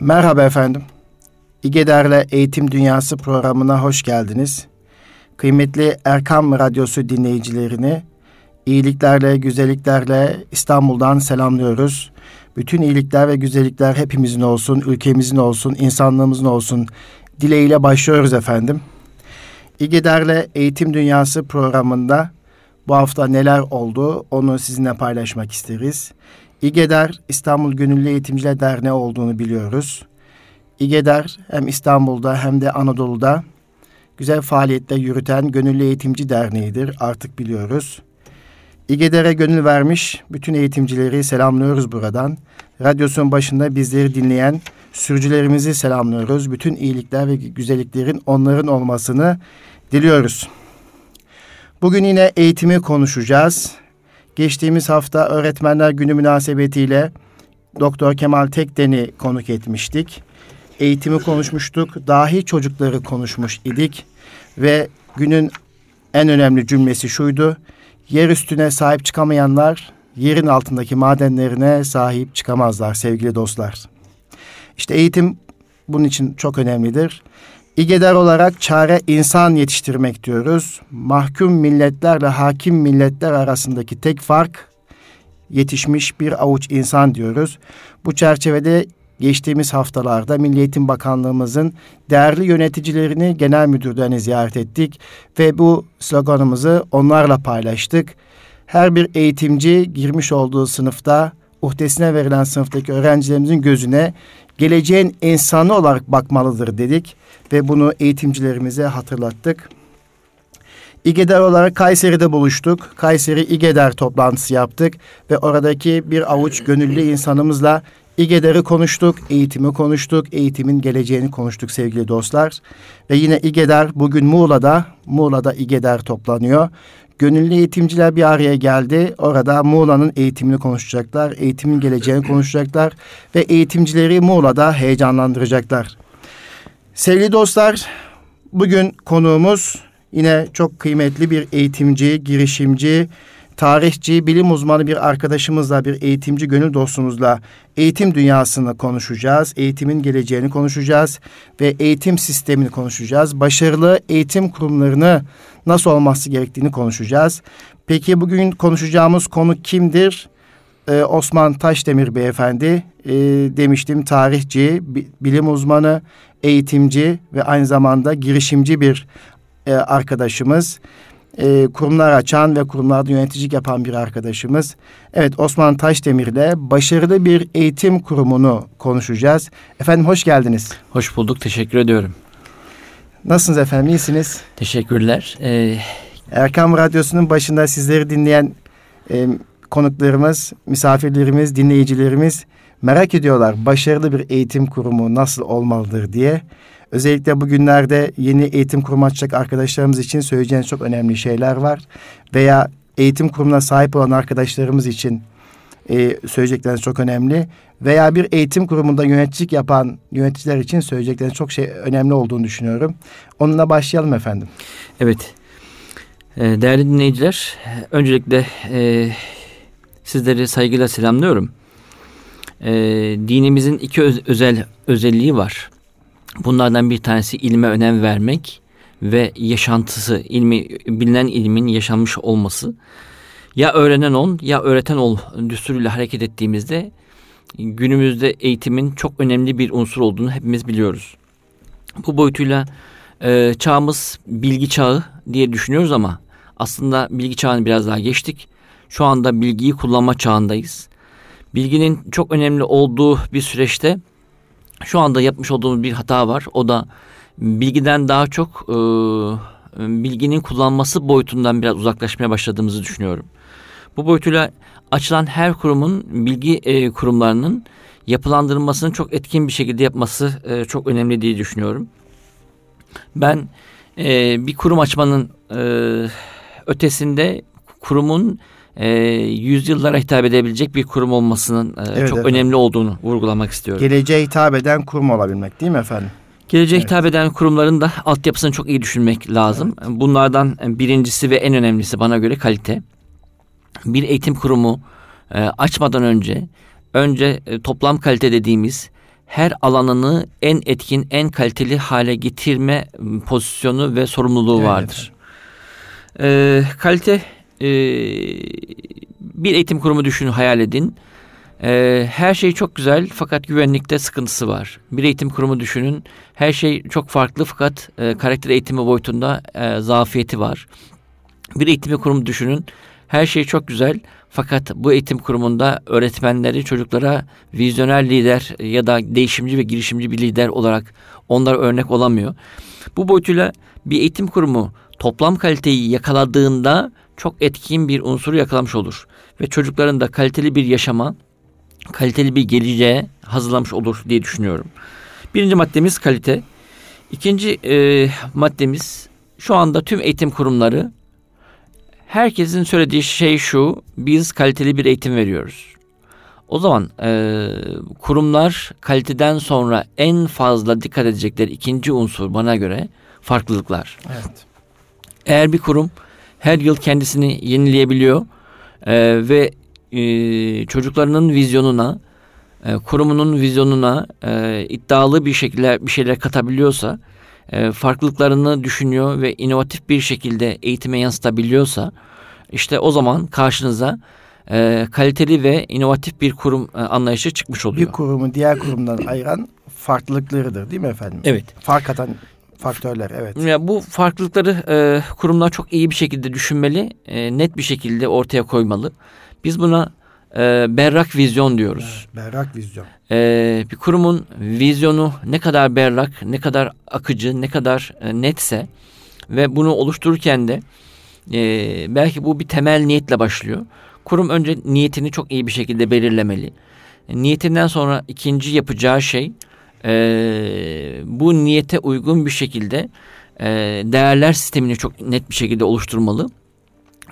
Merhaba efendim. İgeder'le Eğitim Dünyası programına hoş geldiniz. Kıymetli Erkam Radyosu dinleyicilerini iyiliklerle, güzelliklerle İstanbul'dan selamlıyoruz. Bütün iyilikler ve güzellikler hepimizin olsun, ülkemizin olsun, insanlığımızın olsun dileğiyle başlıyoruz efendim. İgeder'le Eğitim Dünyası programında bu hafta neler oldu onu sizinle paylaşmak isteriz. İGEDER İstanbul Gönüllü Eğitimciler Derneği olduğunu biliyoruz. İGEDER hem İstanbul'da hem de Anadolu'da güzel faaliyetler yürüten Gönüllü Eğitimci Derneği'dir artık biliyoruz. İGEDER'e gönül vermiş bütün eğitimcileri selamlıyoruz buradan. Radyosun başında bizleri dinleyen sürücülerimizi selamlıyoruz. Bütün iyilikler ve güzelliklerin onların olmasını diliyoruz. Bugün yine eğitimi konuşacağız. Geçtiğimiz hafta Öğretmenler Günü münasebetiyle Doktor Kemal Tekden'i konuk etmiştik. Eğitimi konuşmuştuk, dahi çocukları konuşmuş idik ve günün en önemli cümlesi şuydu. Yer üstüne sahip çıkamayanlar yerin altındaki madenlerine sahip çıkamazlar sevgili dostlar. İşte eğitim bunun için çok önemlidir. İgeder olarak çare insan yetiştirmek diyoruz. Mahkum milletlerle hakim milletler arasındaki tek fark yetişmiş bir avuç insan diyoruz. Bu çerçevede geçtiğimiz haftalarda Milli Eğitim Bakanlığımızın değerli yöneticilerini genel müdürlerini ziyaret ettik ve bu sloganımızı onlarla paylaştık. Her bir eğitimci girmiş olduğu sınıfta uhdesine verilen sınıftaki öğrencilerimizin gözüne geleceğin insanı olarak bakmalıdır dedik ve bunu eğitimcilerimize hatırlattık. İGEDER olarak Kayseri'de buluştuk. Kayseri İGEDER toplantısı yaptık ve oradaki bir avuç gönüllü insanımızla İGEDER'i konuştuk, eğitimi konuştuk, eğitimin geleceğini konuştuk sevgili dostlar. Ve yine İGEDER bugün Muğla'da, Muğla'da İGEDER toplanıyor. Gönüllü eğitimciler bir araya geldi. Orada Muğla'nın eğitimini konuşacaklar, eğitimin geleceğini konuşacaklar ve eğitimcileri Muğla'da heyecanlandıracaklar. Sevgili dostlar, bugün konuğumuz yine çok kıymetli bir eğitimci, girişimci, tarihçi, bilim uzmanı bir arkadaşımızla, bir eğitimci gönül dostumuzla eğitim dünyasını konuşacağız. Eğitimin geleceğini konuşacağız ve eğitim sistemini konuşacağız. Başarılı eğitim kurumlarını nasıl olması gerektiğini konuşacağız. Peki bugün konuşacağımız konu kimdir? Ee, Osman Taşdemir beyefendi e, demiştim tarihçi, bilim uzmanı, eğitimci ve aynı zamanda girişimci bir e, arkadaşımız. E, kurumlar açan ve kurumlarda yöneticilik yapan bir arkadaşımız. Evet Osman Taşdemir ile başarılı bir eğitim kurumunu konuşacağız. Efendim hoş geldiniz. Hoş bulduk teşekkür ediyorum. Nasılsınız efendim iyisiniz? Teşekkürler. Ee... Erkam Radyosu'nun başında sizleri dinleyen e, konuklarımız, misafirlerimiz, dinleyicilerimiz merak ediyorlar. Başarılı bir eğitim kurumu nasıl olmalıdır diye. Özellikle bugünlerde yeni eğitim kurumu açacak arkadaşlarımız için söyleyeceğiniz çok önemli şeyler var. Veya eğitim kurumuna sahip olan arkadaşlarımız için e, söyleyecekleriniz çok önemli. Veya bir eğitim kurumunda yöneticilik yapan yöneticiler için söyleyecekleriniz çok şey önemli olduğunu düşünüyorum. Onunla başlayalım efendim. Evet. E, değerli dinleyiciler, öncelikle e, sizleri saygıyla selamlıyorum. E, dinimizin iki öz, özel özelliği var. Bunlardan bir tanesi ilme önem vermek ve yaşantısı, ilmi bilinen ilmin yaşanmış olması. Ya öğrenen ol ya öğreten ol düsturuyla hareket ettiğimizde günümüzde eğitimin çok önemli bir unsur olduğunu hepimiz biliyoruz. Bu boyutuyla e, çağımız bilgi çağı diye düşünüyoruz ama aslında bilgi çağını biraz daha geçtik. Şu anda bilgiyi kullanma çağındayız. Bilginin çok önemli olduğu bir süreçte şu anda yapmış olduğumuz bir hata var. O da bilgiden daha çok e, bilginin kullanması boyutundan biraz uzaklaşmaya başladığımızı düşünüyorum. Bu boyutuyla açılan her kurumun bilgi e, kurumlarının yapılandırılmasını çok etkin bir şekilde yapması e, çok önemli diye düşünüyorum. Ben e, bir kurum açmanın e, ötesinde kurumun e, yüzyıllara hitap edebilecek bir kurum olmasının e, evet, çok efendim. önemli olduğunu vurgulamak istiyorum. Geleceğe hitap eden kurum olabilmek değil mi efendim? Geleceğe evet. hitap eden kurumların da altyapısını çok iyi düşünmek lazım. Evet. Bunlardan birincisi ve en önemlisi bana göre kalite. Bir eğitim kurumu e, açmadan önce önce e, toplam kalite dediğimiz her alanını en etkin, en kaliteli hale getirme pozisyonu ve sorumluluğu evet. vardır. Ee, kalite e, bir eğitim kurumu düşünün, hayal edin. Ee, her şey çok güzel fakat güvenlikte sıkıntısı var. Bir eğitim kurumu düşünün. Her şey çok farklı fakat e, karakter eğitimi boyutunda e, zafiyeti var. Bir eğitim kurumu düşünün. Her şey çok güzel fakat bu eğitim kurumunda öğretmenleri çocuklara vizyoner lider ya da değişimci ve girişimci bir lider olarak onlar örnek olamıyor. Bu boyutuyla bir eğitim kurumu toplam kaliteyi yakaladığında çok etkin bir unsuru yakalamış olur. Ve çocukların da kaliteli bir yaşama, kaliteli bir geleceğe hazırlamış olur diye düşünüyorum. Birinci maddemiz kalite. İkinci e, maddemiz şu anda tüm eğitim kurumları herkesin söylediği şey şu. Biz kaliteli bir eğitim veriyoruz. O zaman e, kurumlar kaliteden sonra en fazla dikkat edecekleri ikinci unsur bana göre farklılıklar. Evet. Eğer bir kurum her yıl kendisini yenileyebiliyor e, ve e, çocuklarının vizyonuna, e, kurumunun vizyonuna e, iddialı bir şekilde bir şeyler katabiliyorsa, e, farklılıklarını düşünüyor ve inovatif bir şekilde eğitime yansıtabiliyorsa, işte o zaman karşınıza e, kaliteli ve inovatif bir kurum e, anlayışı çıkmış oluyor. Bir kurumu diğer kurumdan ayıran farklılıklarıdır değil mi efendim? Evet. Fark atan faktörler evet. Ya bu farklılıkları e, kurumlar çok iyi bir şekilde düşünmeli, e, net bir şekilde ortaya koymalı. Biz buna e, berrak vizyon diyoruz. Evet, berrak vizyon. E, bir kurumun vizyonu ne kadar berrak, ne kadar akıcı, ne kadar e, netse ve bunu oluştururken de e, belki bu bir temel niyetle başlıyor. Kurum önce niyetini çok iyi bir şekilde belirlemeli. E, niyetinden sonra ikinci yapacağı şey e, bu niyete uygun bir şekilde e, değerler sistemini çok net bir şekilde oluşturmalı.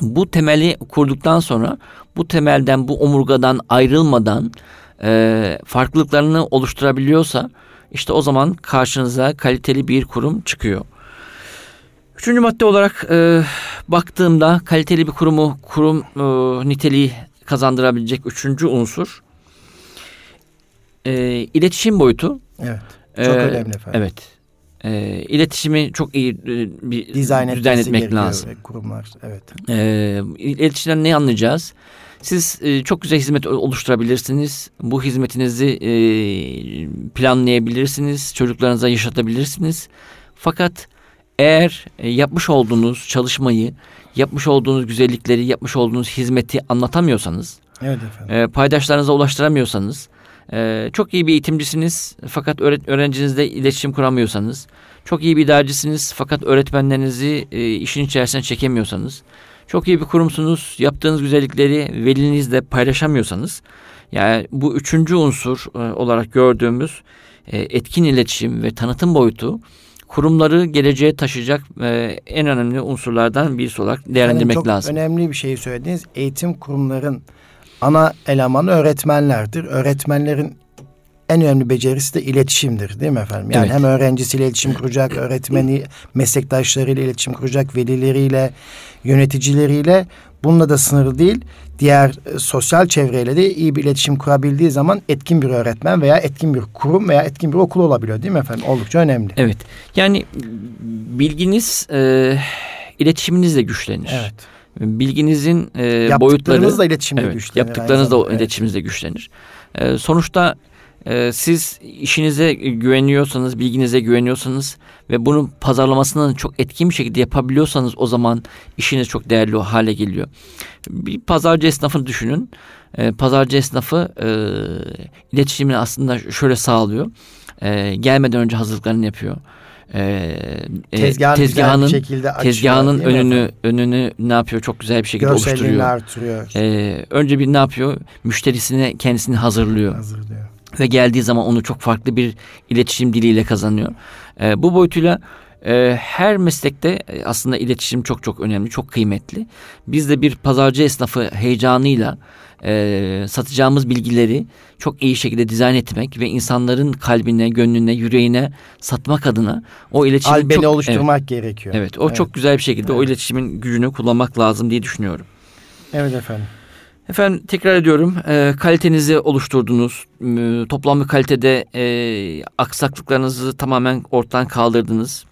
Bu temeli kurduktan sonra bu temelden bu omurgadan ayrılmadan e, farklılıklarını oluşturabiliyorsa işte o zaman karşınıza kaliteli bir kurum çıkıyor. Üçüncü madde olarak e, baktığımda kaliteli bir kurumu kurum e, niteliği kazandırabilecek üçüncü unsur e, iletişim boyutu. Evet. Çok ee, önemli efendim. Evet. E, iletişimi çok iyi e, bir dizayn, dizayn etmek lazım. Kurumlar, evet. E, iletişimden ne anlayacağız? Siz e, çok güzel hizmet oluşturabilirsiniz. Bu hizmetinizi e, planlayabilirsiniz. Çocuklarınıza yaşatabilirsiniz. Fakat eğer e, yapmış olduğunuz çalışmayı, yapmış olduğunuz güzellikleri, yapmış olduğunuz hizmeti anlatamıyorsanız, evet efendim. E, paydaşlarınıza ulaştıramıyorsanız, ee, çok iyi bir eğitimcisiniz fakat öğret öğrencinizle iletişim kuramıyorsanız, çok iyi bir idarecisiniz fakat öğretmenlerinizi e, işin içerisine çekemiyorsanız, çok iyi bir kurumsunuz, yaptığınız güzellikleri velinizle paylaşamıyorsanız, yani bu üçüncü unsur e, olarak gördüğümüz e, etkin iletişim ve tanıtım boyutu kurumları geleceğe taşıyacak e, en önemli unsurlardan birisi olarak değerlendirmek yani çok lazım. Çok önemli bir şey söylediniz. Eğitim kurumların ana elemanı öğretmenlerdir. Öğretmenlerin en önemli becerisi de iletişimdir değil mi efendim? Yani evet. hem öğrencisiyle iletişim kuracak, öğretmeni, meslektaşlarıyla iletişim kuracak, velileriyle, yöneticileriyle bununla da sınırlı değil. Diğer e, sosyal çevreyle de iyi bir iletişim kurabildiği zaman etkin bir öğretmen veya etkin bir kurum veya etkin bir okul olabiliyor değil mi efendim? Oldukça önemli. Evet. Yani bilginiz e, iletişiminizle güçlenir. Evet bilginizin e, boyutları da iletişimde evet, güçlenir. Yaptıklarınız da evet. iletişimimizde güçlenir. E, sonuçta e, siz işinize güveniyorsanız, bilginize güveniyorsanız ve bunun pazarlamasını çok etkin bir şekilde yapabiliyorsanız o zaman işiniz çok değerli hale geliyor. Bir pazarcı esnafını düşünün. E, pazarcı esnafı e, iletişimini aslında şöyle sağlıyor. E, gelmeden önce hazırlıklarını yapıyor e, tezgahın, tezgahının şekilde açıyor, tezgahının önünü önünü ne yapıyor çok güzel bir şekilde oluşturuyor. artırıyor. E, önce bir ne yapıyor? Müşterisine kendisini hazırlıyor. Hazırlıyor. Ve geldiği zaman onu çok farklı bir iletişim diliyle kazanıyor. E, bu boyutuyla e, her meslekte aslında iletişim çok çok önemli, çok kıymetli. Biz de bir pazarcı esnafı heyecanıyla e, satacağımız bilgileri çok iyi şekilde dizayn etmek ve insanların kalbine, gönlüne, yüreğine satmak adına o iletişimi Albeni çok, oluşturmak evet, gerekiyor. Evet, o evet. çok güzel bir şekilde evet. o iletişimin gücünü kullanmak lazım diye düşünüyorum. Evet efendim. Efendim tekrar ediyorum. E, kalitenizi oluşturdunuz. E, kalitenizi oluşturdunuz. E, toplam bir kalitede e, aksaklıklarınızı tamamen ortadan kaldırdınız.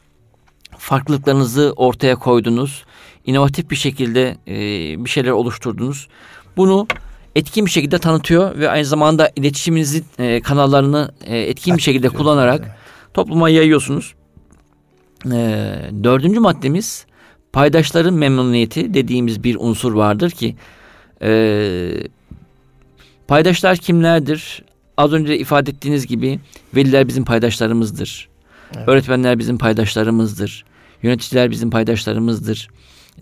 Farklılıklarınızı ortaya koydunuz. İnovatif bir şekilde e, bir şeyler oluşturdunuz. Bunu etkin bir şekilde tanıtıyor ve aynı zamanda iletişiminizin e, kanallarını e, etkin bir şekilde kullanarak evet. topluma yayıyorsunuz. E, dördüncü maddemiz paydaşların memnuniyeti dediğimiz bir unsur vardır ki e, paydaşlar kimlerdir? Az önce ifade ettiğiniz gibi veliler bizim paydaşlarımızdır. Evet. Öğretmenler bizim paydaşlarımızdır. Yöneticiler bizim paydaşlarımızdır.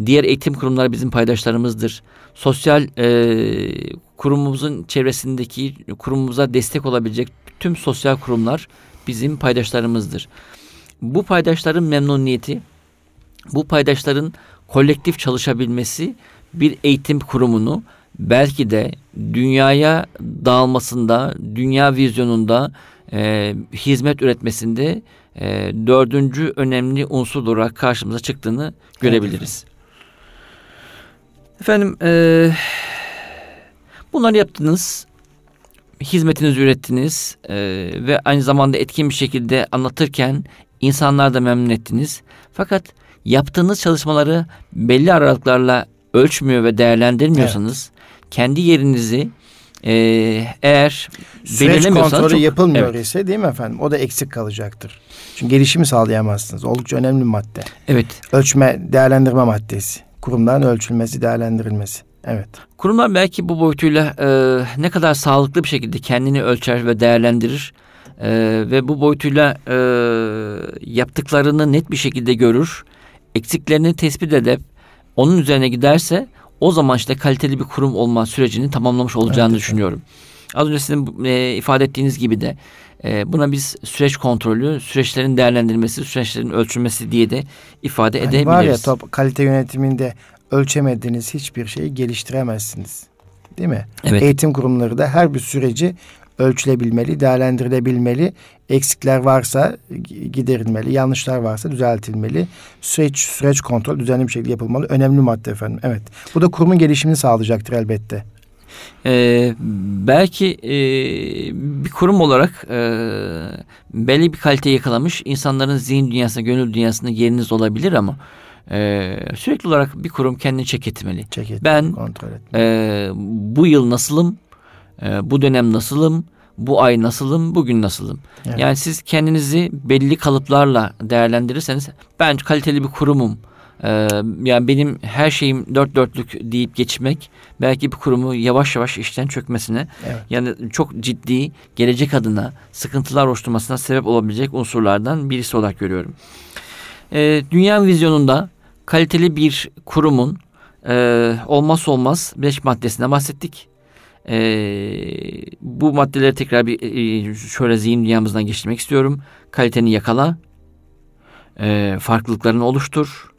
Diğer eğitim kurumları bizim paydaşlarımızdır. Sosyal e, kurumumuzun çevresindeki kurumumuza destek olabilecek tüm sosyal kurumlar bizim paydaşlarımızdır. Bu paydaşların memnuniyeti, bu paydaşların kolektif çalışabilmesi bir eğitim kurumunu belki de dünyaya dağılmasında, dünya vizyonunda e, hizmet üretmesinde e, dördüncü önemli unsur olarak karşımıza çıktığını görebiliriz. Efendim e, bunları yaptınız, hizmetinizi ürettiniz e, ve aynı zamanda etkin bir şekilde anlatırken insanlar da memnun ettiniz. Fakat yaptığınız çalışmaları belli aralıklarla ölçmüyor ve değerlendirmiyorsanız evet. kendi yerinizi e, eğer Süreç kontrolü çok, yapılmıyor evet. ise değil mi efendim? O da eksik kalacaktır. Çünkü gelişimi sağlayamazsınız. Oldukça önemli bir madde. Evet. Ölçme, değerlendirme maddesi. Kurumların ölçülmesi, değerlendirilmesi. Evet. Kurumlar belki bu boyutuyla e, ne kadar sağlıklı bir şekilde kendini ölçer ve değerlendirir e, ve bu boyutuyla e, yaptıklarını net bir şekilde görür, eksiklerini tespit edip onun üzerine giderse o zaman işte kaliteli bir kurum olma sürecini tamamlamış olacağını evet, düşünüyorum. Az önce sizin e, ifade ettiğiniz gibi de e, buna biz süreç kontrolü, süreçlerin değerlendirilmesi, süreçlerin ölçülmesi diye de ifade yani edebiliriz. Var ya top, kalite yönetiminde ölçemediğiniz hiçbir şeyi geliştiremezsiniz. Değil mi? Evet. Eğitim kurumları da her bir süreci ölçülebilmeli, değerlendirilebilmeli. Eksikler varsa giderilmeli, yanlışlar varsa düzeltilmeli. Süreç süreç kontrol düzenli bir şekilde yapılmalı. Önemli madde efendim. Evet. Bu da kurumun gelişimini sağlayacaktır elbette. Ee, belki e, bir kurum olarak e, belli bir kalite yakalamış insanların zihin dünyasında, gönül dünyasında yeriniz olabilir ama e, sürekli olarak bir kurum kendini çek etmeli. Çek etmeli, ben kontrol etmeli. E, bu yıl nasılım? E, bu dönem nasılım? Bu ay nasılım? Bugün nasılım? Evet. Yani siz kendinizi belli kalıplarla değerlendirirseniz ben kaliteli bir kurumum. Ee, yani benim her şeyim dört dörtlük deyip geçmek belki bir kurumu yavaş yavaş işten çökmesine evet. yani çok ciddi gelecek adına sıkıntılar oluşturmasına sebep olabilecek unsurlardan birisi olarak görüyorum. Ee, dünya vizyonunda kaliteli bir kurumun e, olmazsa olmaz beş maddesine bahsettik. E, bu maddeleri tekrar bir e, şöyle zihin dünyamızdan geçirmek istiyorum. Kaliteni yakala, e, farklılıklarını oluştur,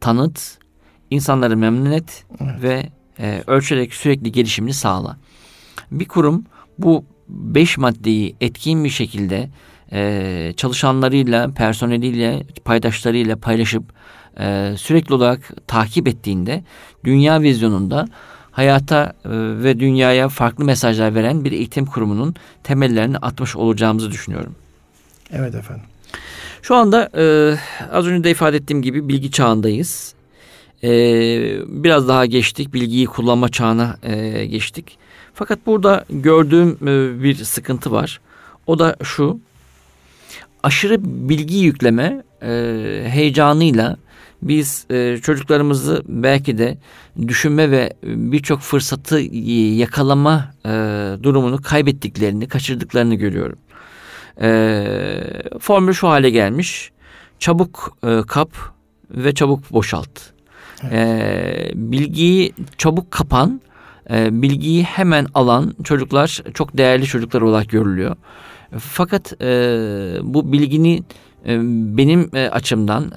tanıt, insanları memnun et evet. ve e, ölçerek sürekli gelişimini sağla. Bir kurum bu beş maddeyi etkin bir şekilde e, çalışanlarıyla, personeliyle, paydaşlarıyla paylaşıp e, sürekli olarak takip ettiğinde dünya vizyonunda hayata e, ve dünyaya farklı mesajlar veren bir eğitim kurumunun temellerini atmış olacağımızı düşünüyorum. Evet efendim. Şu anda e, az önce de ifade ettiğim gibi bilgi çağındayız. E, biraz daha geçtik, bilgiyi kullanma çağına e, geçtik. Fakat burada gördüğüm e, bir sıkıntı var. O da şu, aşırı bilgi yükleme e, heyecanıyla biz e, çocuklarımızı belki de düşünme ve birçok fırsatı yakalama e, durumunu kaybettiklerini, kaçırdıklarını görüyorum. E, formül şu hale gelmiş. Çabuk e, kap ve çabuk boşalt. Evet. E, bilgiyi çabuk kapan, e, bilgiyi hemen alan çocuklar çok değerli çocuklar olarak görülüyor. Fakat e, bu bilginin benim açımdan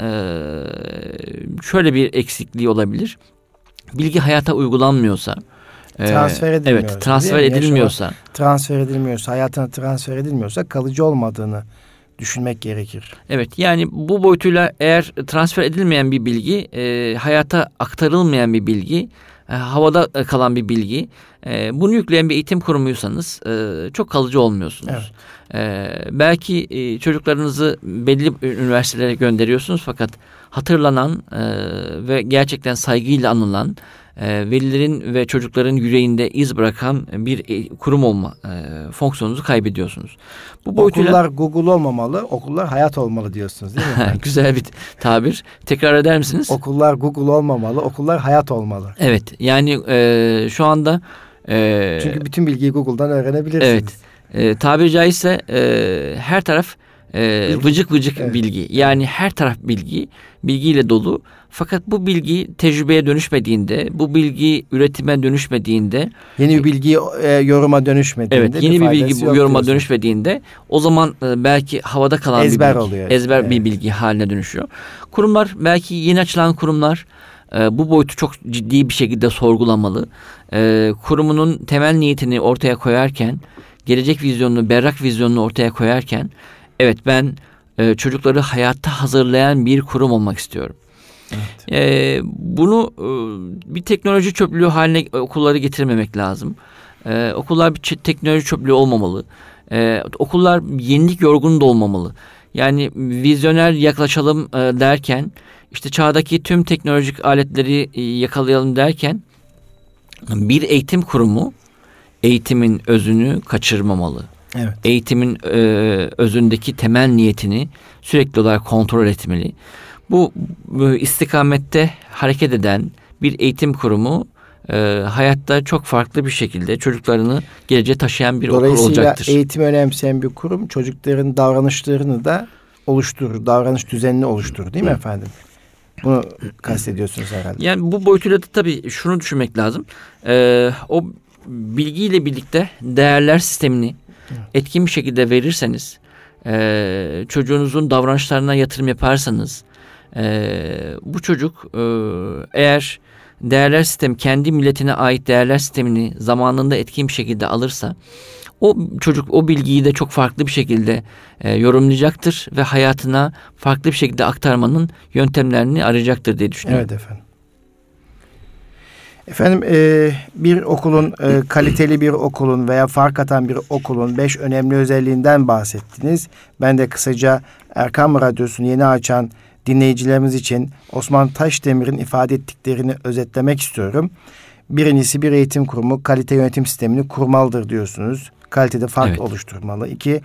şöyle bir eksikliği olabilir. Bilgi hayata uygulanmıyorsa, transfer edilmiyor. Evet, transfer edilmiyorsa. Transfer edilmiyorsa, hayatına transfer edilmiyorsa kalıcı olmadığını düşünmek gerekir. Evet yani bu boyutuyla eğer transfer edilmeyen bir bilgi, e, hayata aktarılmayan bir bilgi e, havada kalan bir bilgi. E, bunu yükleyen bir eğitim kurumuysanız e, çok kalıcı olmuyorsunuz. Evet. E, belki e, çocuklarınızı belli üniversitelere gönderiyorsunuz fakat hatırlanan e, ve gerçekten saygıyla anılan e, velilerin ve çocukların yüreğinde iz bırakan bir kurum olma e, fonksiyonunuzu kaybediyorsunuz. Bu boyutuyla... Okullar Google olmamalı, okullar hayat olmalı diyorsunuz değil mi? Güzel bir tabir. Tekrar eder misiniz? Okullar Google olmamalı, okullar hayat olmalı. Evet, yani e, şu anda... E, Çünkü bütün bilgiyi Google'dan öğrenebilirsiniz. Evet, e, tabiri caizse e, her taraf e, vıcık vıcık evet. bilgi. Yani her taraf bilgi, bilgiyle dolu. Fakat bu bilgi tecrübeye dönüşmediğinde, bu bilgi üretime dönüşmediğinde, yeni bir bilgi e, yoruma dönüşmediğinde, evet, yeni bir, bir bilgi yoruma diyorsun. dönüşmediğinde, o zaman e, belki havada kalan ezber bir bilgi, oluyor. Ezber evet. bir bilgi haline dönüşüyor. Kurumlar belki yeni açılan kurumlar e, bu boyutu çok ciddi bir şekilde sorgulamalı. E, kurumunun temel niyetini ortaya koyarken, gelecek vizyonunu, berrak vizyonunu ortaya koyarken evet ben e, çocukları hayatta hazırlayan bir kurum olmak istiyorum. Evet. E, bunu e, bir teknoloji çöplüğü haline okulları getirmemek lazım. E, okullar bir teknoloji çöplüğü olmamalı. E, okullar yenilik yorgunu da olmamalı. Yani vizyoner yaklaşalım e, derken işte çağdaki tüm teknolojik aletleri e, yakalayalım derken bir eğitim kurumu eğitimin özünü kaçırmamalı. Evet. Eğitimin e, özündeki temel niyetini sürekli olarak kontrol etmeli. Bu, bu istikamette hareket eden bir eğitim kurumu e, hayatta çok farklı bir şekilde çocuklarını geleceğe taşıyan bir okul olacaktır. Eğitim önemseyen bir kurum çocukların davranışlarını da oluşturur, davranış düzenini oluşturur değil mi efendim? Bunu kastediyorsunuz herhalde. Yani bu boyutuyla da tabii şunu düşünmek lazım. Ee, o bilgiyle birlikte değerler sistemini etkin bir şekilde verirseniz, e, çocuğunuzun davranışlarına yatırım yaparsanız, e, bu çocuk e, eğer değerler sistemi kendi milletine ait değerler sistemini zamanında etkin bir şekilde alırsa, o çocuk o bilgiyi de çok farklı bir şekilde e, yorumlayacaktır ve hayatına farklı bir şekilde aktarmanın yöntemlerini arayacaktır diye düşünüyorum. Evet efendim. Efendim e, bir okulun e, kaliteli bir okulun veya fark atan bir okulun beş önemli özelliğinden bahsettiniz. Ben de kısaca Erkam Radyosu'nu yeni açan dinleyicilerimiz için Osman Taşdemir'in ifade ettiklerini özetlemek istiyorum. Birincisi bir eğitim kurumu kalite yönetim sistemini kurmalıdır diyorsunuz. Kalitede fark evet. oluşturmalı. İki,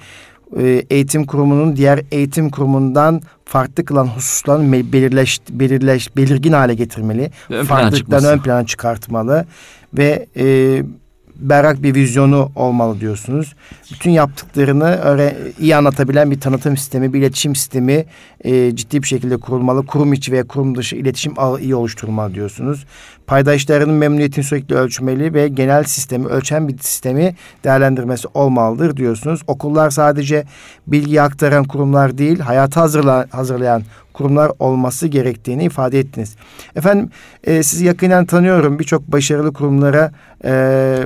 e, eğitim kurumunun diğer eğitim kurumundan farklı kılan hususların belirleş, belirleş, belirgin hale getirmeli. Ön Farklılıklarını ön plana çıkartmalı ve e, berrak bir vizyonu olmalı diyorsunuz. Bütün yaptıklarını öyle iyi anlatabilen bir tanıtım sistemi, bir iletişim sistemi e, ciddi bir şekilde kurulmalı. Kurum içi ve kurum dışı iletişim ağı iyi oluşturulmalı diyorsunuz. Paydaşlarının memnuniyetini sürekli ölçmeli ve genel sistemi ölçen bir sistemi değerlendirmesi olmalıdır diyorsunuz. Okullar sadece bilgi aktaran kurumlar değil, hayata hazırla, hazırlayan kurumlar olması gerektiğini ifade ettiniz. Efendim e, sizi yakinen tanıyorum. Birçok başarılı kurumlara e,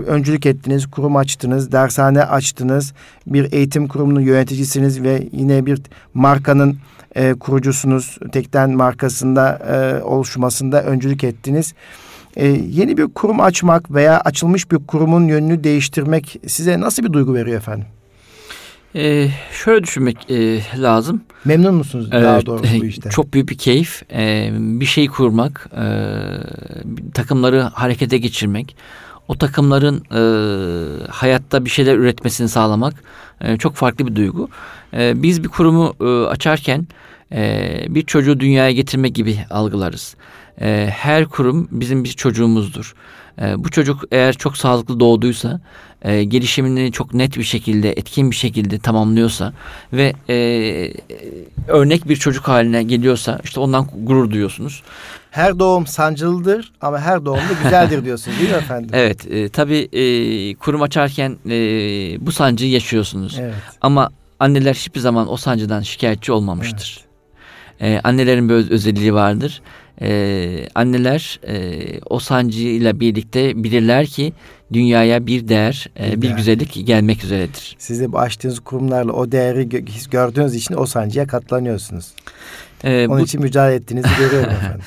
öncülük ettiniz, kurum açtınız, dershane açtınız. Bir eğitim kurumunun yöneticisiniz ve yine bir markanın e, kurucusunuz. Tekten markasında e, oluşmasında öncülük ettiniz. E, yeni bir kurum açmak veya açılmış bir kurumun yönünü değiştirmek size nasıl bir duygu veriyor efendim? Ee, şöyle düşünmek e, lazım. Memnun musunuz evet, daha doğrusu bu işte? Çok büyük bir keyif. Ee, bir şey kurmak, e, takımları harekete geçirmek, o takımların e, hayatta bir şeyler üretmesini sağlamak e, çok farklı bir duygu. E, biz bir kurumu e, açarken e, bir çocuğu dünyaya getirmek gibi algılarız. E, her kurum bizim bir çocuğumuzdur. E, bu çocuk eğer çok sağlıklı doğduysa e, gelişimini çok net bir şekilde, etkin bir şekilde tamamlıyorsa ve e, örnek bir çocuk haline geliyorsa işte ondan gurur duyuyorsunuz. Her doğum sancılıdır ama her doğum da güzeldir diyorsunuz değil mi efendim? Evet, e, tabii e, kurum açarken e, bu sancıyı yaşıyorsunuz. Evet. Ama anneler hiçbir zaman o sancıdan şikayetçi olmamıştır. Evet. Ee, annelerin bir özelliği vardır. Ee, anneler e, o sancıyla birlikte bilirler ki dünyaya bir değer, e, bir güzellik gelmek üzeredir. Siz de bu açtığınız kurumlarla o değeri gördüğünüz için o sancıya katlanıyorsunuz. Ee, Onun bu, için mücadele ettiğinizi görüyorum efendim.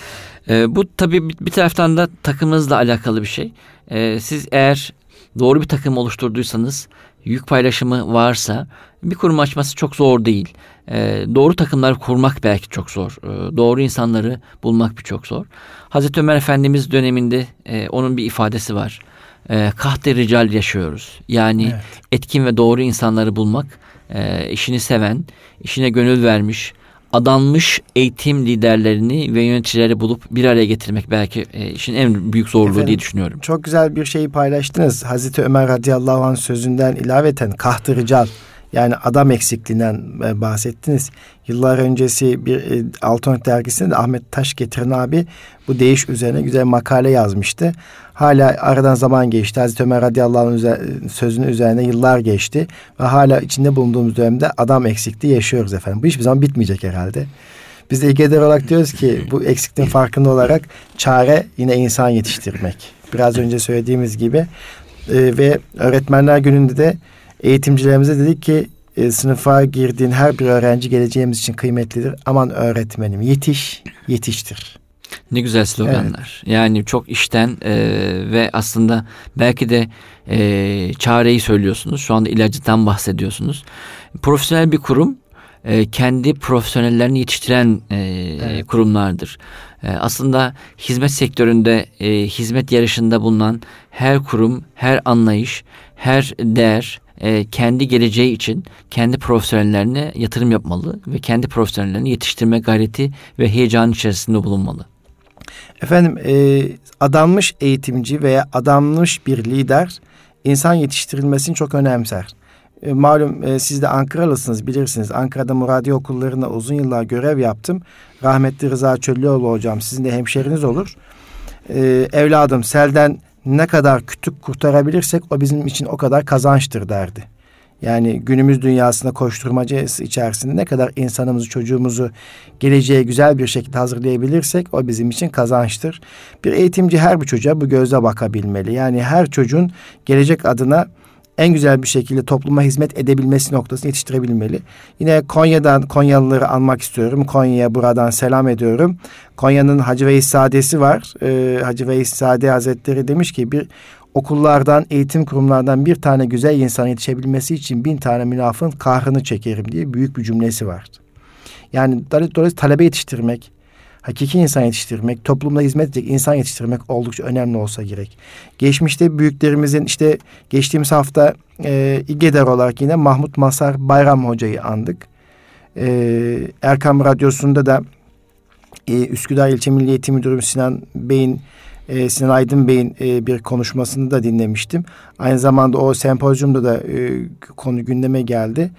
E, bu tabii bir taraftan da takımınızla alakalı bir şey. E, siz eğer doğru bir takım oluşturduysanız, yük paylaşımı varsa bir kurum açması çok zor değil. E, doğru takımlar kurmak belki çok zor. E, doğru insanları bulmak bir çok zor. Hazreti Ömer Efendimiz döneminde e, onun bir ifadesi var. E, kahte rical yaşıyoruz. Yani evet. etkin ve doğru insanları bulmak, e, işini seven, işine gönül vermiş, adanmış eğitim liderlerini ve yöneticileri bulup bir araya getirmek belki e, işin en büyük zorluğu Efendim, diye düşünüyorum. Çok güzel bir şeyi paylaştınız. Hazreti Ömer radıyallahu anh sözünden ilaveten kahtı rical yani adam eksikliğinden e, bahsettiniz. Yıllar öncesi bir e, Altınok dergisinde de Ahmet Taş getiren abi bu değiş üzerine güzel makale yazmıştı. Hala aradan zaman geçti. Hazreti Ömer radıyallahu anh sözünün üzerine yıllar geçti. Ve hala içinde bulunduğumuz dönemde adam eksikliği yaşıyoruz efendim. Bu hiçbir zaman bitmeyecek herhalde. Biz de İGEDER olarak diyoruz ki bu eksikliğin farkında olarak çare yine insan yetiştirmek. Biraz önce söylediğimiz gibi e, ve öğretmenler gününde de eğitimcilerimize dedik ki e, sınıfa girdiğin her bir öğrenci geleceğimiz için kıymetlidir. Aman öğretmenim yetiş, yetiştir. Ne güzel sloganlar. Evet. Yani çok işten e, ve aslında belki de e, çareyi söylüyorsunuz. Şu anda ilacıdan bahsediyorsunuz. Profesyonel bir kurum e, kendi profesyonellerini yetiştiren e, evet. kurumlardır. E, aslında hizmet sektöründe e, hizmet yarışında bulunan her kurum, her anlayış, her değer e, kendi geleceği için kendi profesyonellerine yatırım yapmalı ve kendi profesyonellerini yetiştirme gayreti ve heyecan içerisinde bulunmalı. Efendim e, adanmış eğitimci veya adanmış bir lider insan yetiştirilmesini çok önemser. E, malum e, siz de Ankaralısınız bilirsiniz. Ankara'da Muradi okullarında uzun yıllar görev yaptım. Rahmetli Rıza Çöllüoğlu hocam sizin de hemşeriniz olur. E, evladım selden ne kadar kütük kurtarabilirsek o bizim için o kadar kazançtır derdi. Yani günümüz dünyasında koşturmacası içerisinde ne kadar insanımızı, çocuğumuzu geleceğe güzel bir şekilde hazırlayabilirsek o bizim için kazançtır. Bir eğitimci her bir çocuğa bu gözle bakabilmeli. Yani her çocuğun gelecek adına en güzel bir şekilde topluma hizmet edebilmesi noktasını yetiştirebilmeli. Yine Konya'dan Konyalıları almak istiyorum. Konya'ya buradan selam ediyorum. Konya'nın Hacı Veys Sadesi var. Ee, Hacı Veys Sade Hazretleri demiş ki bir okullardan, eğitim kurumlardan bir tane güzel insan yetişebilmesi için bin tane münafın kahrını çekerim diye büyük bir cümlesi var. Yani dolayısıyla talebe yetiştirmek, hakiki insan yetiştirmek, toplumda hizmet edecek insan yetiştirmek oldukça önemli olsa gerek. Geçmişte büyüklerimizin işte geçtiğimiz hafta e, İGEDER olarak yine Mahmut Masar Bayram Hoca'yı andık. E, Erkam Radyosu'nda da e, Üsküdar İlçe Milli Eğitim Müdürü Sinan Bey'in e, Sinan Aydın Bey'in e, bir konuşmasını da dinlemiştim. Aynı zamanda o sempozyumda da e, konu gündeme geldi.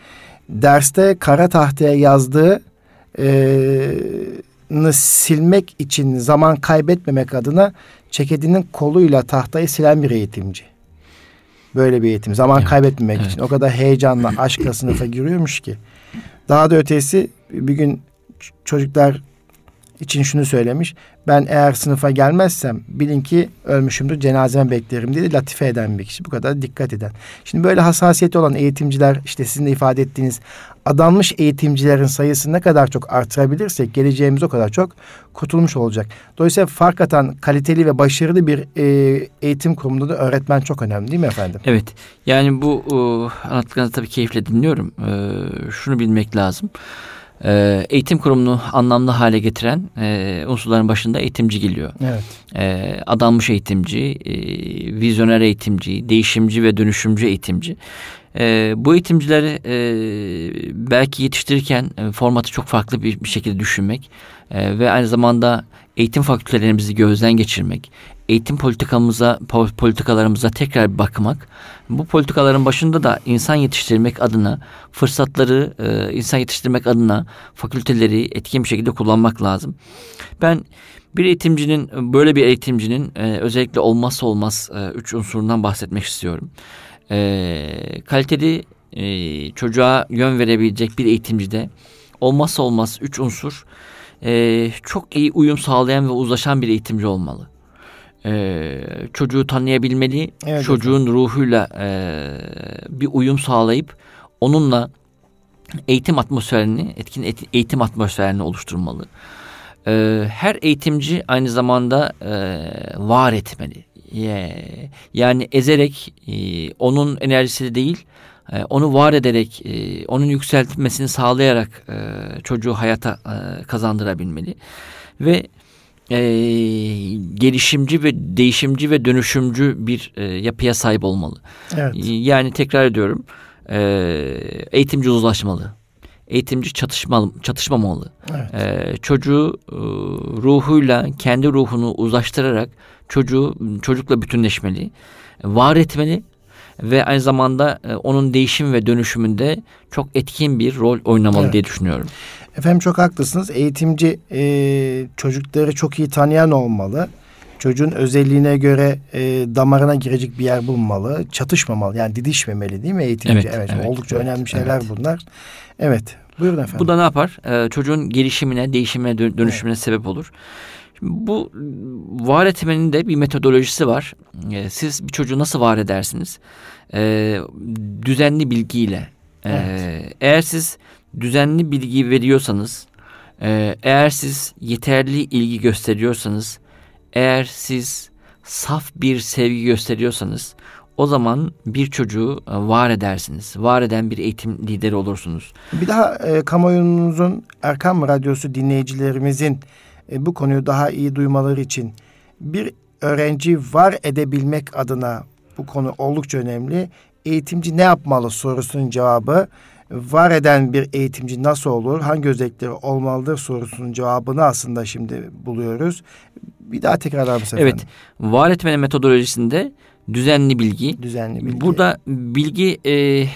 Derste kara tahtaya yazdığı e, silmek için zaman kaybetmemek adına çekedinin koluyla tahtayı silen bir eğitimci. Böyle bir eğitim. Zaman evet, kaybetmemek evet. için. O kadar heyecanla aşkla sınıfa giriyormuş ki. Daha da ötesi bir gün çocuklar için şunu söylemiş. Ben eğer sınıfa gelmezsem bilin ki ölmüşümdür cenazeme beklerim diye latife eden bir kişi. Bu kadar dikkat eden. Şimdi böyle hassasiyeti olan eğitimciler işte sizin de ifade ettiğiniz adanmış eğitimcilerin sayısını ne kadar çok artırabilirsek geleceğimiz o kadar çok kurtulmuş olacak. Dolayısıyla fark atan kaliteli ve başarılı bir e, eğitim kurumunda da öğretmen çok önemli değil mi efendim? Evet. Yani bu e, anlattıklarınızı tabii keyifle dinliyorum. E, şunu bilmek lazım. E, eğitim kurumunu anlamlı hale getiren e, unsurların başında eğitimci geliyor. Evet. E, adanmış eğitimci, e, vizyoner eğitimci, değişimci ve dönüşümcü eğitimci. E, bu eğitimcileri e, belki yetiştirirken e, formatı çok farklı bir, bir şekilde düşünmek e, ve aynı zamanda eğitim fakültelerimizi gözden geçirmek, eğitim politikamıza, politikalarımıza tekrar bir bakmak. Bu politikaların başında da insan yetiştirmek adına fırsatları e, insan yetiştirmek adına fakülteleri etkin bir şekilde kullanmak lazım. Ben bir eğitimcinin böyle bir eğitimcinin e, özellikle olmazsa olmaz e, üç unsurundan bahsetmek istiyorum. Kaliteli çocuğa yön verebilecek bir eğitimcide olmazsa olmaz üç unsur çok iyi uyum sağlayan ve uzlaşan bir eğitimci olmalı e, çocuğu tanıyabilmeli, evet, çocuğun evet. ruhuyla e, bir uyum sağlayıp onunla eğitim atmosferini, etkin eğitim atmosferini oluşturmalı. e, her eğitimci aynı zamanda e, var etmeli. Yani ezerek e, onun enerjisi değil, e, onu var ederek, e, onun yükseltmesini sağlayarak e, çocuğu hayata e, kazandırabilmeli. Ve e, gelişimci ve değişimci ve dönüşümcü bir e, yapıya sahip olmalı. Evet. Yani tekrar ediyorum, e, eğitimci uzlaşmalı eğitimci çatışmalı, çatışmamalı. Evet. Ee, çocuğu e, ruhuyla kendi ruhunu uzlaştırarak çocuğu çocukla bütünleşmeli, var etmeli ve aynı zamanda e, onun değişim ve dönüşümünde çok etkin bir rol oynamalı evet. diye düşünüyorum. Efendim çok haklısınız. Eğitimci e, çocukları çok iyi tanıyan olmalı. Çocuğun özelliğine göre e, damarına girecek bir yer bulmalı. Çatışmamalı yani didişmemeli değil mi eğitimci? Evet, evet, evet oldukça evet, önemli şeyler evet. bunlar. Evet buyurun efendim. Bu da ne yapar? Ee, çocuğun gelişimine, değişimine, dönüşümüne evet. sebep olur. Bu var etmenin de bir metodolojisi var. Ee, siz bir çocuğu nasıl var edersiniz? Ee, düzenli bilgiyle. Ee, evet. Eğer siz düzenli bilgi veriyorsanız, e, eğer siz yeterli ilgi gösteriyorsanız, eğer siz saf bir sevgi gösteriyorsanız o zaman bir çocuğu e, var edersiniz. Var eden bir eğitim lideri olursunuz. Bir daha e, kamuoyunuzun Erkam Radyosu dinleyicilerimizin e, bu konuyu daha iyi duymaları için bir öğrenci var edebilmek adına bu konu oldukça önemli. Eğitimci ne yapmalı sorusunun cevabı var eden bir eğitimci nasıl olur, hangi özellikleri olmalıdır sorusunun cevabını aslında şimdi buluyoruz. Bir daha tekrar mısın Evet, var etmenin metodolojisinde düzenli bilgi. Düzenli bilgi. Burada bilgi e,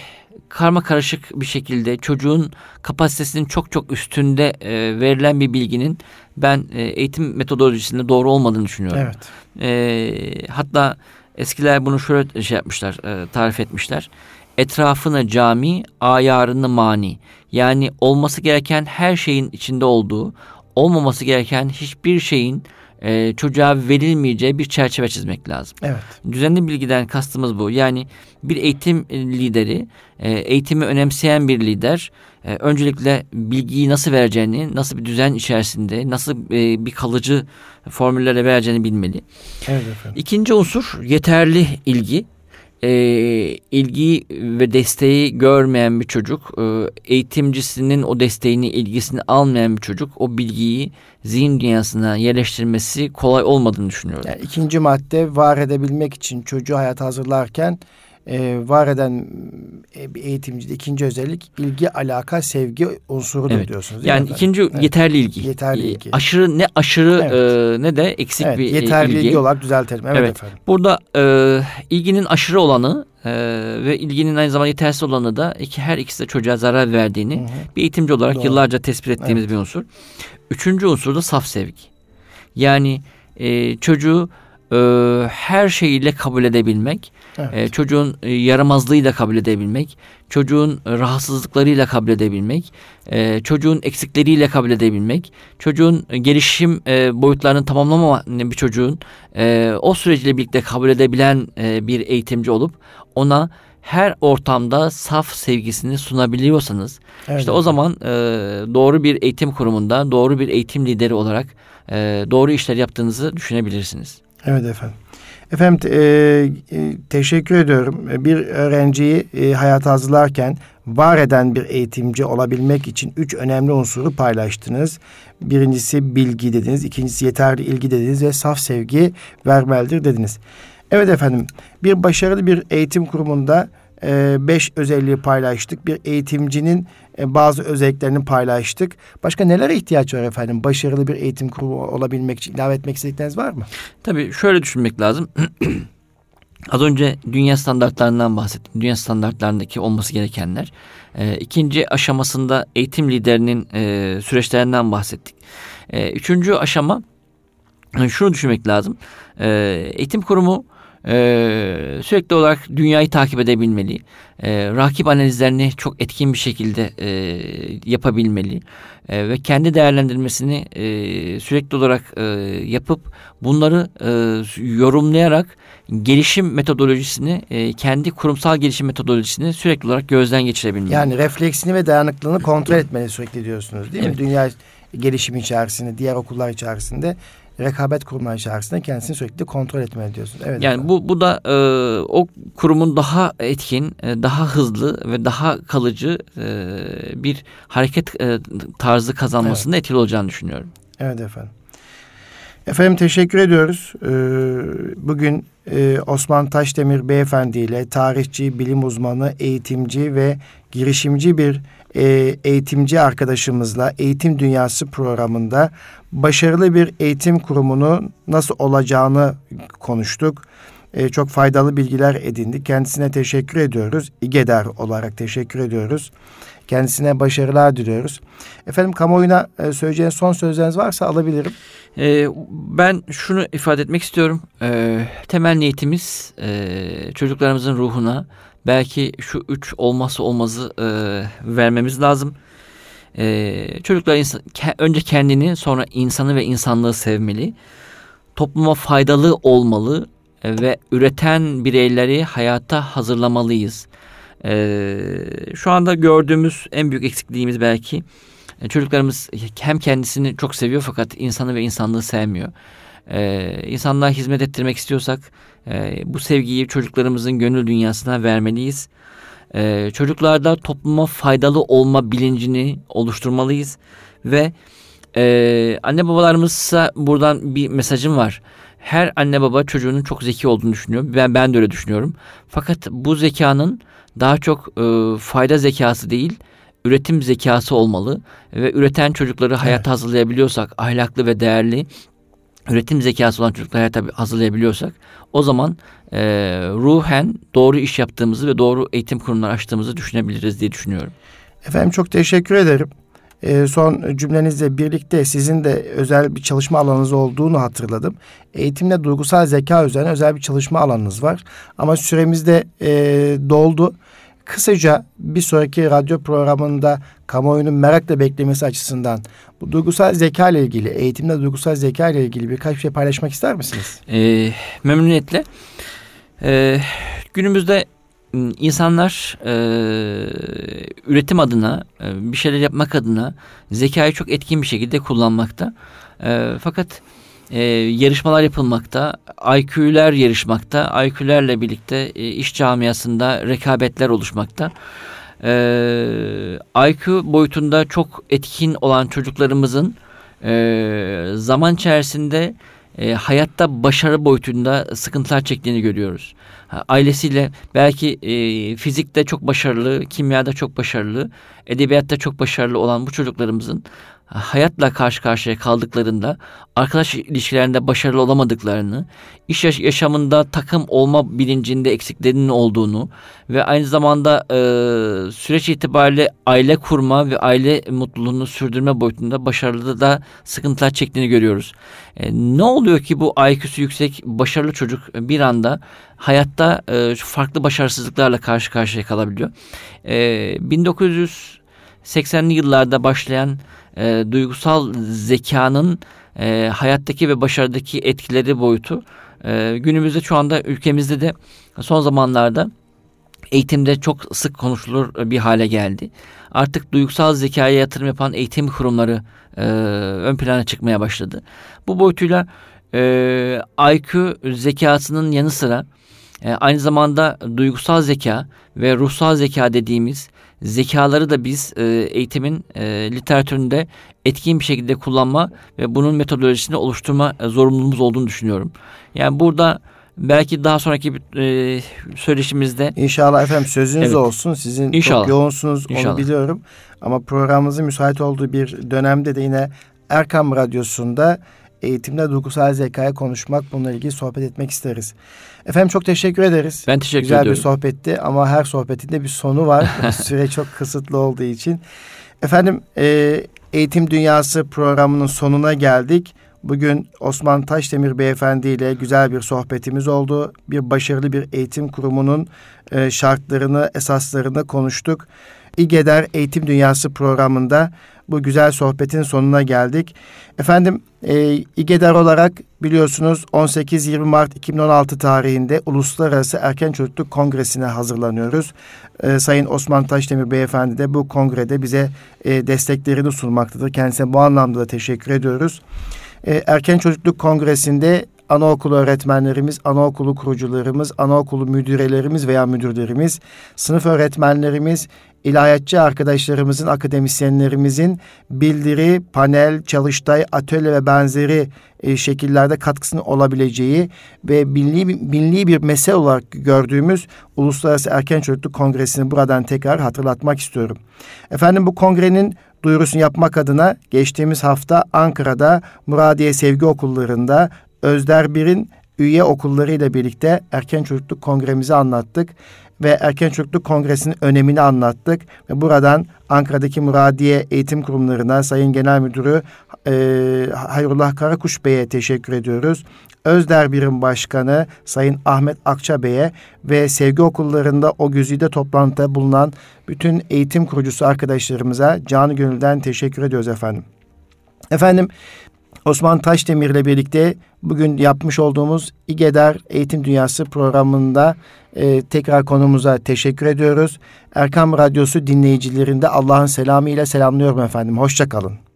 karma karışık bir şekilde çocuğun kapasitesinin çok çok üstünde e, verilen bir bilginin ben e, eğitim metodolojisinde doğru olmadığını düşünüyorum. Evet. E, hatta eskiler bunu şöyle şey yapmışlar, e, tarif etmişler. Etrafını cami, ayarını mani. Yani olması gereken her şeyin içinde olduğu, olmaması gereken hiçbir şeyin e, çocuğa verilmeyeceği bir çerçeve çizmek lazım. Evet. Düzenli bilgiden kastımız bu. Yani bir eğitim lideri, e, eğitimi önemseyen bir lider e, öncelikle bilgiyi nasıl vereceğini, nasıl bir düzen içerisinde, nasıl e, bir kalıcı formüllere vereceğini bilmeli. Evet efendim. İkinci unsur yeterli ilgi e, ilgi ve desteği görmeyen bir çocuk, e, eğitimcisinin o desteğini, ilgisini almayan bir çocuk o bilgiyi zihin dünyasına yerleştirmesi kolay olmadığını düşünüyorum. Yani ikinci madde var edebilmek için çocuğu hayata hazırlarken e, var eden e, bir eğitimcide ikinci özellik ilgi, alaka, sevgi unsurudur evet. diyorsunuz. yani efendim? ikinci evet. yeterli ilgi. Yeterli ilgi. Aşırı ne aşırı evet. e, ne de eksik evet, bir yeterli ilgi. ilgi olarak düzeltelim. Evet, evet. efendim. Burada e, ilginin aşırı olanı e, ve ilginin aynı zamanda yetersiz olanı da iki her ikisi de çocuğa zarar verdiğini hı hı. bir eğitimci olarak Doğru. yıllarca tespit ettiğimiz evet. bir unsur. Üçüncü unsur da saf sevgi. Yani e, çocuğu e, her şeyiyle kabul edebilmek, evet. e, çocuğun e, yaramazlığıyla kabul edebilmek, çocuğun rahatsızlıklarıyla kabul edebilmek, e, çocuğun eksikleriyle kabul edebilmek, çocuğun gelişim e, boyutlarını tamamlama bir çocuğun e, o süreciyle birlikte kabul edebilen e, bir eğitimci olup ona her ortamda saf sevgisini sunabiliyorsanız evet. işte o zaman e, doğru bir eğitim kurumunda doğru bir eğitim lideri olarak e, doğru işler yaptığınızı düşünebilirsiniz. Evet efendim. Efendim e, e, teşekkür ediyorum. Bir öğrenciyi e, hayata hazırlarken var eden bir eğitimci olabilmek için üç önemli unsuru paylaştınız. Birincisi bilgi dediniz, ikincisi yeterli ilgi dediniz ve saf sevgi vermelidir dediniz. Evet efendim bir başarılı bir eğitim kurumunda e, beş özelliği paylaştık. Bir eğitimcinin e, bazı özelliklerini paylaştık. Başka nelere ihtiyaç var efendim? Başarılı bir eğitim kurumu olabilmek için ilave etmek istedikleriniz var mı? Tabii şöyle düşünmek lazım. Az önce dünya standartlarından bahsettim. Dünya standartlarındaki olması gerekenler. E, ikinci aşamasında eğitim liderinin e, süreçlerinden bahsettik. E, üçüncü aşama şunu düşünmek lazım. E, eğitim kurumu Ee, sürekli olarak dünyayı takip edebilmeli. Ee, rakip analizlerini çok etkin bir şekilde e, yapabilmeli. E, ve kendi değerlendirmesini e, sürekli olarak e, yapıp bunları e, yorumlayarak gelişim metodolojisini, e, kendi kurumsal gelişim metodolojisini sürekli olarak gözden geçirebilmeli. Yani refleksini ve dayanıklılığını kontrol etmeli sürekli diyorsunuz değil evet. mi? Dünya gelişimi içerisinde, diğer okullar içerisinde rekabet kurma içerisinde kendisini sürekli kontrol etmeli diyorsunuz. Evet. Yani bu bu da e, o kurumun daha etkin, e, daha hızlı ve daha kalıcı e, bir hareket e, tarzı kazanmasında evet. etkili olacağını düşünüyorum. Evet efendim. Efendim teşekkür ediyoruz. Ee, bugün e, Osman Taşdemir Beyefendi ile tarihçi, bilim uzmanı, eğitimci ve girişimci bir e, eğitimci arkadaşımızla Eğitim Dünyası programında başarılı bir eğitim kurumunu nasıl olacağını konuştuk. E, çok faydalı bilgiler edindik. Kendisine teşekkür ediyoruz. İGEDER olarak teşekkür ediyoruz. Kendisine başarılar diliyoruz. Efendim kamuoyuna e, söyleyeceğiniz son sözleriniz varsa alabilirim. E, ben şunu ifade etmek istiyorum. E, temel niyetimiz e, çocuklarımızın ruhuna belki şu üç olması olmazı e, vermemiz lazım. E, çocuklar insan, ke, önce kendini sonra insanı ve insanlığı sevmeli. Topluma faydalı olmalı e, ve üreten bireyleri hayata hazırlamalıyız. E, şu anda gördüğümüz en büyük eksikliğimiz belki e, çocuklarımız hem kendisini çok seviyor fakat insanı ve insanlığı sevmiyor. Ee, insanlığa hizmet ettirmek istiyorsak e, bu sevgiyi çocuklarımızın gönül dünyasına vermeliyiz. Ee, çocuklarda topluma faydalı olma bilincini oluşturmalıyız ve e, anne babalarımızsa buradan bir mesajım var. Her anne baba çocuğunun çok zeki olduğunu düşünüyor. Ben ben de öyle düşünüyorum. Fakat bu zekanın daha çok e, fayda zekası değil, üretim zekası olmalı ve üreten çocukları hayata evet. hazırlayabiliyorsak, ahlaklı ve değerli üretim zekası olan çocukları hayata hazırlayabiliyorsak o zaman e, ruhen doğru iş yaptığımızı ve doğru eğitim kurumları açtığımızı düşünebiliriz diye düşünüyorum. Efendim çok teşekkür ederim. E, son cümlenizle birlikte sizin de özel bir çalışma alanınız olduğunu hatırladım. Eğitimle duygusal zeka üzerine özel bir çalışma alanınız var. Ama süremiz de e, doldu. Kısaca bir sonraki radyo programında kamuoyunun merakla beklemesi açısından bu duygusal zeka ile ilgili, eğitimde duygusal zeka ile ilgili birkaç şey paylaşmak ister misiniz? Ee, memnuniyetle. Ee, günümüzde ıı, insanlar e, üretim adına, e, bir şeyler yapmak adına zekayı çok etkin bir şekilde kullanmakta. E, fakat e, yarışmalar yapılmakta, IQ'ler yarışmakta, IQ'lerle birlikte e, iş camiasında rekabetler oluşmakta. E, IQ boyutunda çok etkin olan çocuklarımızın e, zaman içerisinde e, hayatta başarı boyutunda sıkıntılar çektiğini görüyoruz. ailesiyle belki e, fizikte çok başarılı, kimyada çok başarılı, edebiyatta çok başarılı olan bu çocuklarımızın hayatla karşı karşıya kaldıklarında arkadaş ilişkilerinde başarılı olamadıklarını, iş yaşamında takım olma bilincinde eksiklerinin olduğunu ve aynı zamanda e, süreç itibariyle aile kurma ve aile mutluluğunu sürdürme boyutunda başarılı da sıkıntılar çektiğini görüyoruz. E, ne oluyor ki bu IQ'su yüksek başarılı çocuk bir anda hayatta e, farklı başarısızlıklarla karşı karşıya kalabiliyor. E, 1980'li yıllarda başlayan e, duygusal zekanın e, hayattaki ve başarıdaki etkileri boyutu e, günümüzde şu anda ülkemizde de son zamanlarda eğitimde çok sık konuşulur bir hale geldi. Artık duygusal zekaya yatırım yapan eğitim kurumları e, ön plana çıkmaya başladı. Bu boyutuyla e, IQ zekasının yanı sıra e, aynı zamanda duygusal zeka ve ruhsal zeka dediğimiz zekaları da biz e, eğitimin e, literatüründe etkin bir şekilde kullanma ve bunun metodolojisini oluşturma e, zorunluluğumuz olduğunu düşünüyorum. Yani burada belki daha sonraki e, söyleşimizde İnşallah efendim sözünüz evet. olsun. Sizin İnşallah. çok yoğunsunuz İnşallah. onu biliyorum. Ama programımızın müsait olduğu bir dönemde de yine Erkam Radyosu'nda eğitimde duygusal zekaya konuşmak, bununla ilgili sohbet etmek isteriz. Efendim çok teşekkür ederiz. Ben teşekkür Güzel ediyorum. Güzel bir sohbetti ama her sohbetin de bir sonu var. Süre çok kısıtlı olduğu için. Efendim e, Eğitim Dünyası programının sonuna geldik. Bugün Osman Taşdemir Beyefendi ile güzel bir sohbetimiz oldu. Bir başarılı bir eğitim kurumunun e, şartlarını, esaslarını konuştuk. İGEDER Eğitim Dünyası programında bu güzel sohbetin sonuna geldik. Efendim e, İGEDER olarak biliyorsunuz 18-20 Mart 2016 tarihinde Uluslararası Erken Çocukluk Kongresi'ne hazırlanıyoruz. E, Sayın Osman Taşdemir Beyefendi de bu kongrede bize e, desteklerini sunmaktadır. Kendisine bu anlamda da teşekkür ediyoruz. E, Erken Çocukluk Kongresi'nde anaokulu öğretmenlerimiz, anaokulu kurucularımız, anaokulu müdürelerimiz veya müdürlerimiz, sınıf öğretmenlerimiz, ilahiyatçı arkadaşlarımızın, akademisyenlerimizin bildiri, panel, çalıştay, atölye ve benzeri e, şekillerde katkısının olabileceği ve milli, milli bir mesele olarak gördüğümüz Uluslararası Erken Çocukluk Kongresi'ni buradan tekrar hatırlatmak istiyorum. Efendim bu kongrenin duyurusunu yapmak adına geçtiğimiz hafta Ankara'da Muradiye Sevgi Okulları'nda Özder Bir'in üye okulları ile birlikte Erken Çocukluk Kongremizi anlattık ve Erken Çocukluk Kongresi'nin önemini anlattık. Ve buradan Ankara'daki Muradiye Eğitim Kurumlarına Sayın Genel Müdürü e, Hayrullah Karakuş Bey'e teşekkür ediyoruz. Özder Birim Başkanı Sayın Ahmet Akça Bey'e ve sevgi okullarında o güzide toplantıda bulunan bütün eğitim kurucusu arkadaşlarımıza canı gönülden teşekkür ediyoruz efendim. Efendim Osman Taşdemir ile birlikte bugün yapmış olduğumuz İGEDER Eğitim Dünyası programında e, tekrar konumuza teşekkür ediyoruz. Erkam Radyosu dinleyicilerinde Allah'ın selamı ile selamlıyorum efendim. Hoşçakalın.